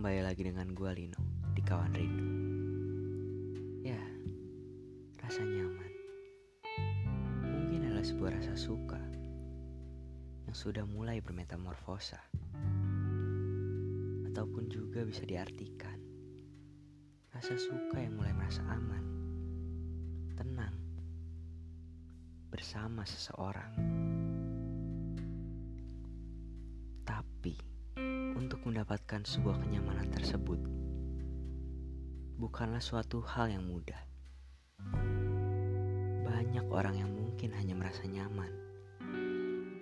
lagi dengan gue Lino di Kawan Rindu. Ya, rasa nyaman. Mungkin adalah sebuah rasa suka yang sudah mulai bermetamorfosa. Ataupun juga bisa diartikan rasa suka yang mulai merasa aman, tenang, bersama seseorang. Mendapatkan sebuah kenyamanan tersebut bukanlah suatu hal yang mudah. Banyak orang yang mungkin hanya merasa nyaman,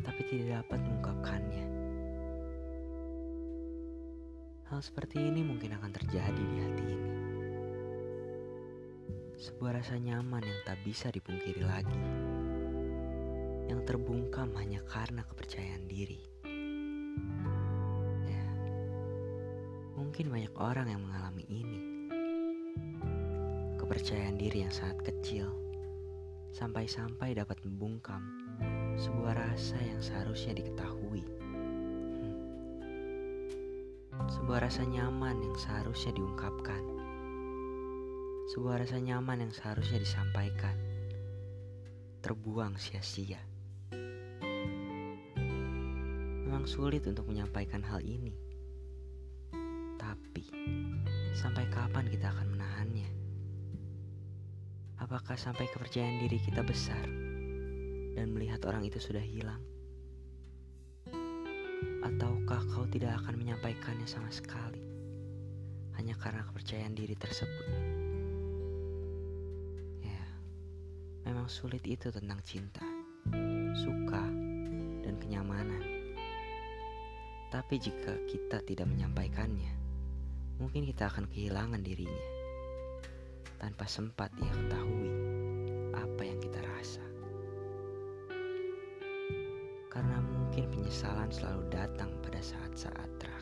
tapi tidak dapat mengungkapkannya. Hal seperti ini mungkin akan terjadi di hati ini. Sebuah rasa nyaman yang tak bisa dipungkiri lagi, yang terbungkam hanya karena kepercayaan diri. Mungkin banyak orang yang mengalami ini. Kepercayaan diri yang sangat kecil, sampai-sampai dapat membungkam sebuah rasa yang seharusnya diketahui. Hmm. Sebuah rasa nyaman yang seharusnya diungkapkan. Sebuah rasa nyaman yang seharusnya disampaikan. Terbuang sia-sia. Memang sulit untuk menyampaikan hal ini. Tapi, sampai kapan kita akan menahannya? Apakah sampai kepercayaan diri kita besar dan melihat orang itu sudah hilang? Ataukah kau tidak akan menyampaikannya sama sekali hanya karena kepercayaan diri tersebut? Ya, memang sulit itu tentang cinta, suka, dan kenyamanan. Tapi jika kita tidak menyampaikannya, mungkin kita akan kehilangan dirinya tanpa sempat ia ketahui apa yang kita rasa. Karena mungkin penyesalan selalu datang pada saat-saat terakhir.